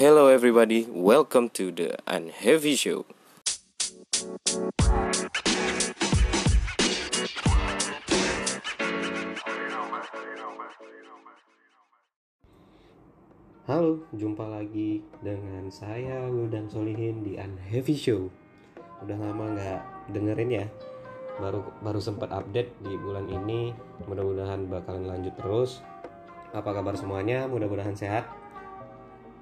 Hello everybody, welcome to the Unheavy Show. Halo, jumpa lagi dengan saya Wildan Solihin di Unheavy Show. Udah lama nggak dengerin ya, baru baru sempat update di bulan ini. Mudah-mudahan bakalan lanjut terus. Apa kabar semuanya? Mudah-mudahan sehat.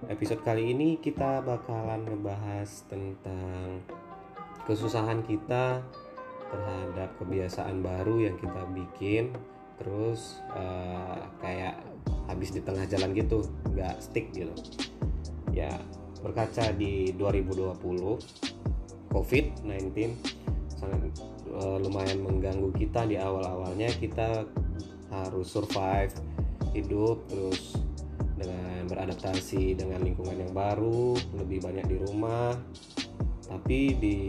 Episode kali ini kita bakalan ngebahas tentang kesusahan kita terhadap kebiasaan baru yang kita bikin. Terus uh, kayak habis di tengah jalan gitu nggak stick gitu. Ya berkaca di 2020 COVID-19 sangat uh, lumayan mengganggu kita di awal-awalnya. Kita harus survive hidup terus dengan beradaptasi dengan lingkungan yang baru lebih banyak di rumah. Tapi di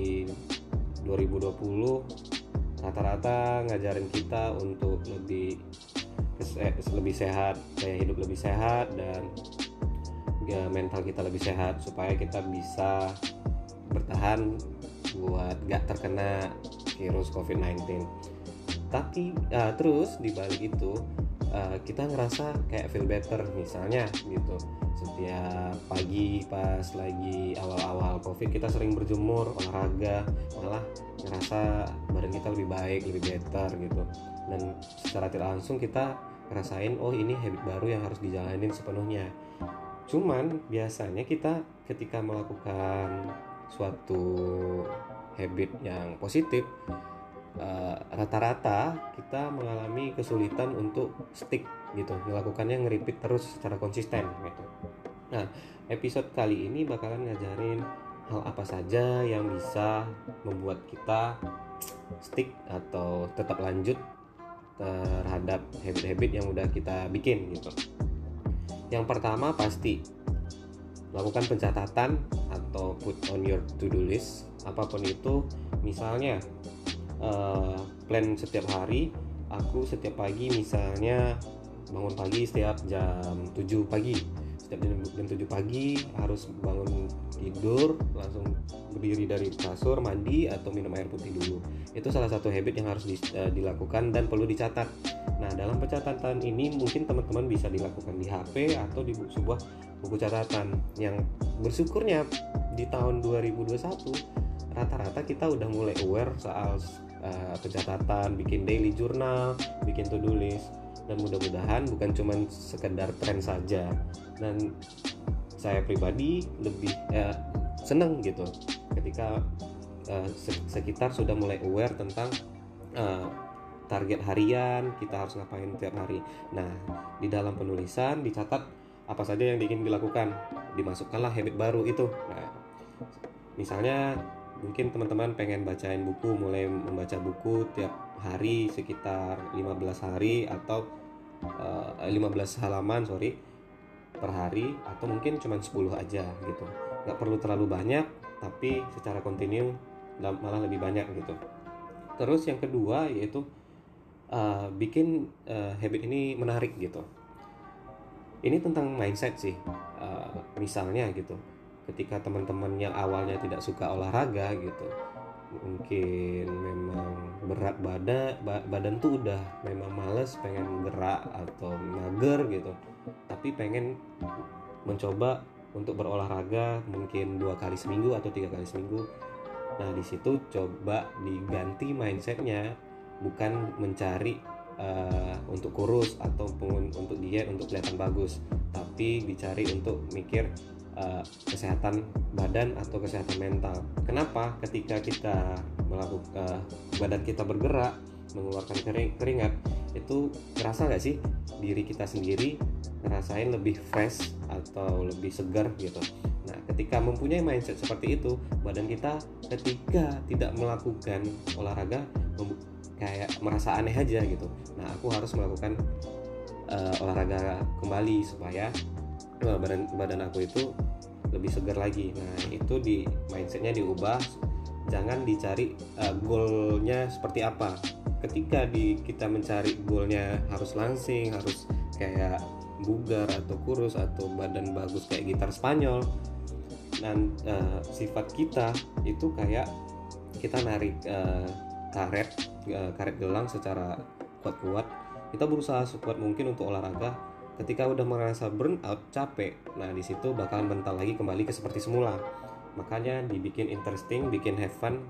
2020 rata-rata ngajarin kita untuk lebih lebih sehat gaya hidup lebih sehat dan ya mental kita lebih sehat supaya kita bisa bertahan buat gak terkena virus COVID-19 tapi uh, terus di balik itu uh, kita ngerasa kayak feel better misalnya gitu. Setiap pagi pas lagi awal-awal covid kita sering berjemur olahraga malah ngerasa badan kita lebih baik lebih better gitu. Dan secara tidak langsung kita ngerasain oh ini habit baru yang harus dijalanin sepenuhnya. Cuman biasanya kita ketika melakukan suatu habit yang positif rata-rata uh, kita mengalami kesulitan untuk stick gitu melakukannya ngeripit terus secara konsisten gitu. Nah episode kali ini bakalan ngajarin hal apa saja yang bisa membuat kita stick atau tetap lanjut terhadap habit-habit yang udah kita bikin gitu. Yang pertama pasti lakukan pencatatan atau put on your to do list apa pun itu. Misalnya uh, plan setiap hari aku setiap pagi misalnya bangun pagi setiap jam 7 pagi. Setiap jam, jam 7 pagi harus bangun tidur langsung berdiri dari kasur mandi atau minum air putih dulu. Itu salah satu habit yang harus di, uh, dilakukan dan perlu dicatat. Nah dalam pencatatan ini mungkin teman-teman bisa dilakukan di HP atau di sebuah buku catatan yang bersyukurnya di tahun 2021 rata-rata kita udah mulai aware soal pencatatan, bikin daily journal, bikin to-do list. Dan mudah-mudahan bukan cuma sekedar tren saja. Dan saya pribadi lebih uh, senang gitu ketika uh, sekitar sudah mulai aware tentang uh, target harian kita harus ngapain tiap hari. Nah di dalam penulisan dicatat apa saja yang ingin dilakukan. Dimasukkanlah habit baru itu. Nah misalnya mungkin teman-teman pengen bacain buku mulai membaca buku tiap hari sekitar 15 hari atau uh, eh, 15 halaman sorry per hari atau mungkin cuma 10 aja gitu. Nggak perlu terlalu banyak tapi secara kontinu malah lebih banyak gitu. Terus yang kedua yaitu uh, bikin uh, habit ini menarik gitu. Ini tentang mindset sih uh, misalnya gitu ketika teman-teman yang awalnya tidak suka olahraga gitu mungkin memang berat badan badan tuh udah memang males pengen gerak atau mager gitu. Tapi pengen mencoba untuk berolahraga mungkin dua kali seminggu atau tiga kali seminggu. Nah di situ coba diganti mindsetnya bukan mencari uh, untuk kurus ataupun untuk diet untuk kelihatan bagus tapi dicari untuk mikir uh, kesehatan badan atau kesehatan mental. Kenapa? Ketika kita melakukan uh, badan kita bergerak, mengeluarkan kering, keringat, itu terasa nggak sih diri kita sendiri ngerasain lebih fresh atau lebih segar gitu. Nah, ketika mempunyai mindset seperti itu, badan kita ketika tidak melakukan olahraga kayak merasa aneh aja gitu. Nah, aku harus melakukan uh, olahraga kembali supaya badan badan aku itu lebih segar lagi. Nah itu di mindsetnya diubah. Jangan dicari uh, goalnya seperti apa. Ketika di kita mencari goalnya harus langsing harus kayak bugar atau kurus atau badan bagus kayak gitar Spanyol dan uh, sifat kita itu kayak kita narik uh, karet uh, karet gelang secara kuat-kuat. Kita berusaha sekuat mungkin untuk olahraga ketika udah merasa burn out capek. Nah di situ bakalan mental lagi kembali ke seperti semula. Makanya dibikin interesting bikin have fun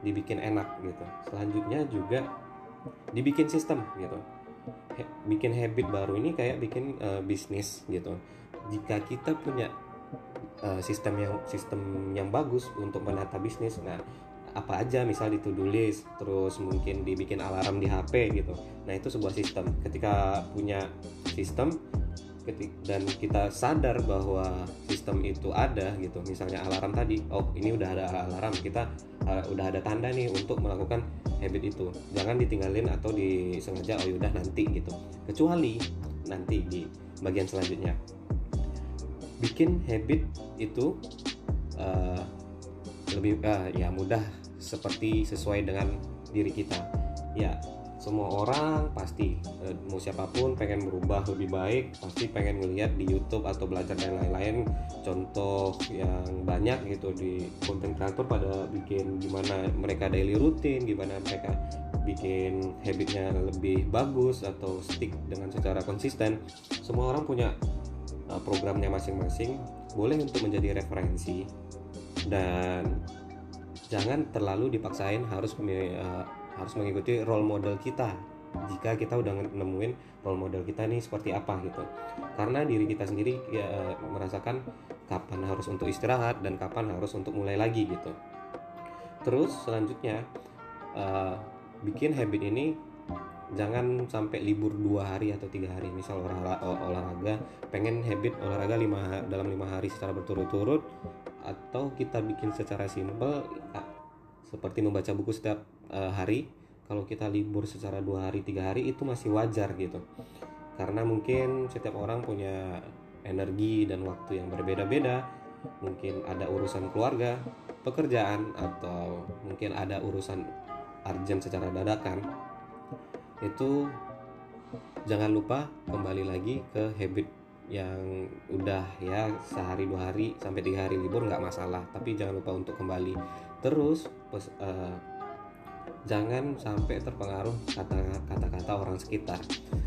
dibikin enak gitu. Selanjutnya juga dibikin sistem gitu. Bikin habit baru ini kayak bikin uh, bisnis gitu. Jika kita punya uh, sistem yang sistem yang bagus untuk menata bisnis nah apa aja misal di to-do list terus mungkin dibikin alarm di HP gitu. Nah itu sebuah sistem. Ketika punya sistem dan kita sadar bahwa sistem itu ada gitu misalnya alarm tadi oh ini udah ada alarm kita uh, udah ada tanda nih untuk melakukan habit itu. Jangan ditinggalin atau disengaja oh yaudah nanti gitu. Kecuali nanti di bagian selanjutnya. Bikin habit itu uh, lebih uh, ya mudah seperti sesuai dengan diri kita. Ya semua orang pasti eh, mau siapa pun pengen berubah lebih baik pasti pengen ngelihat di YouTube atau belajar dan lain-lain. Contoh yang banyak gitu di konten kreator pada bikin gimana mereka daily rutin gimana mereka bikin habitnya lebih bagus atau stick dengan secara konsisten. Semua orang punya eh, programnya masing-masing. Boleh untuk menjadi referensi dan jangan terlalu dipaksain harus uh, harus mengikuti role model kita. Jika kita udah nemuin role model kita nih seperti apa gitu. Karena diri kita sendiri ya, merasakan kapan harus untuk istirahat dan kapan harus untuk mulai lagi gitu. Terus selanjutnya uh, bikin habit ini jangan sampai libur dua hari atau tiga hari. Misal olahraga pengen habit olahraga lima dalam lima hari secara berturut-turut atau kita bikin secara simpel seperti membaca buku setiap uh, hari. Kalau kita libur secara dua hari tiga hari itu masih wajar gitu. Karena mungkin setiap orang punya energi dan waktu yang berbeda-beda. Mungkin ada urusan keluarga pekerjaan atau mungkin ada urusan urgent secara dadakan. Itu jangan lupa kembali lagi ke habit yang udah ya sehari dua hari sampai tiga hari libur nggak masalah. Tapi jangan lupa untuk kembali. Terus pes, uh, jangan sampai terpengaruh kata-kata orang sekitar.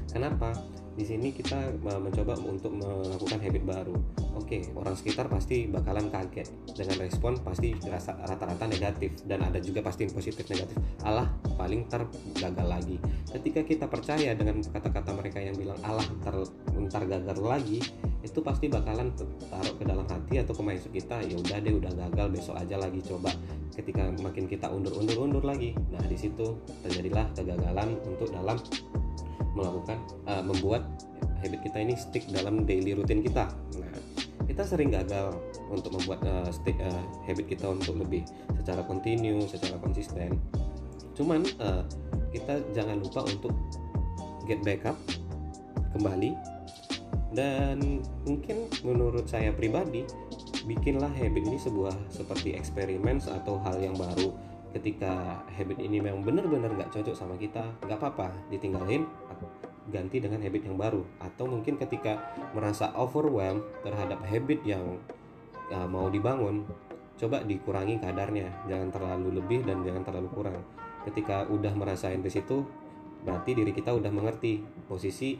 Kenapa di sini kita mencoba untuk melakukan habit baru. Oke, orang sekitar pasti bakalan kaget dengan respon pasti rata-rata negatif dan ada juga pasti positif negatif. Allah paling ter gagal lagi. Ketika kita percaya dengan kata-kata mereka yang bilang Allah ter ntar gagal lagi, itu pasti bakalan taruh ke dalam hati atau ke mindset kita. Ya udah deh, udah gagal, besok aja lagi coba. Ketika makin kita undur-undur-undur lagi, nah di situ terjadilah kegagalan untuk dalam melakukan uh, membuat habit kita ini stick dalam daily rutin kita. Nah, kita sering gagal untuk membuat uh, stick uh, habit kita untuk lebih secara kontinu, secara konsisten. Cuman uh, kita jangan lupa untuk get back up kembali dan mungkin menurut saya pribadi bikinlah habit ini sebuah seperti eksperimen atau hal yang baru ketika habit ini memang benar-benar nggak cocok sama kita nggak apa-apa ditinggalin ganti dengan habit yang baru. Atau mungkin ketika merasa overwhelmed terhadap habit yang ya, mau dibangun coba dikurangi kadarnya. Jangan terlalu lebih dan jangan terlalu kurang. Ketika udah merasain di situ berarti diri kita udah mengerti posisi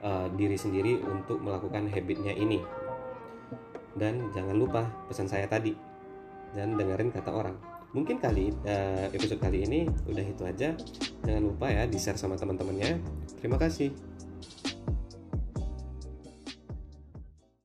uh, diri sendiri untuk melakukan habitnya ini. Dan jangan lupa pesan saya tadi dan dengerin kata orang mungkin kali uh, episode kali ini udah itu aja. Jangan lupa ya di share sama teman-temannya. Terima kasih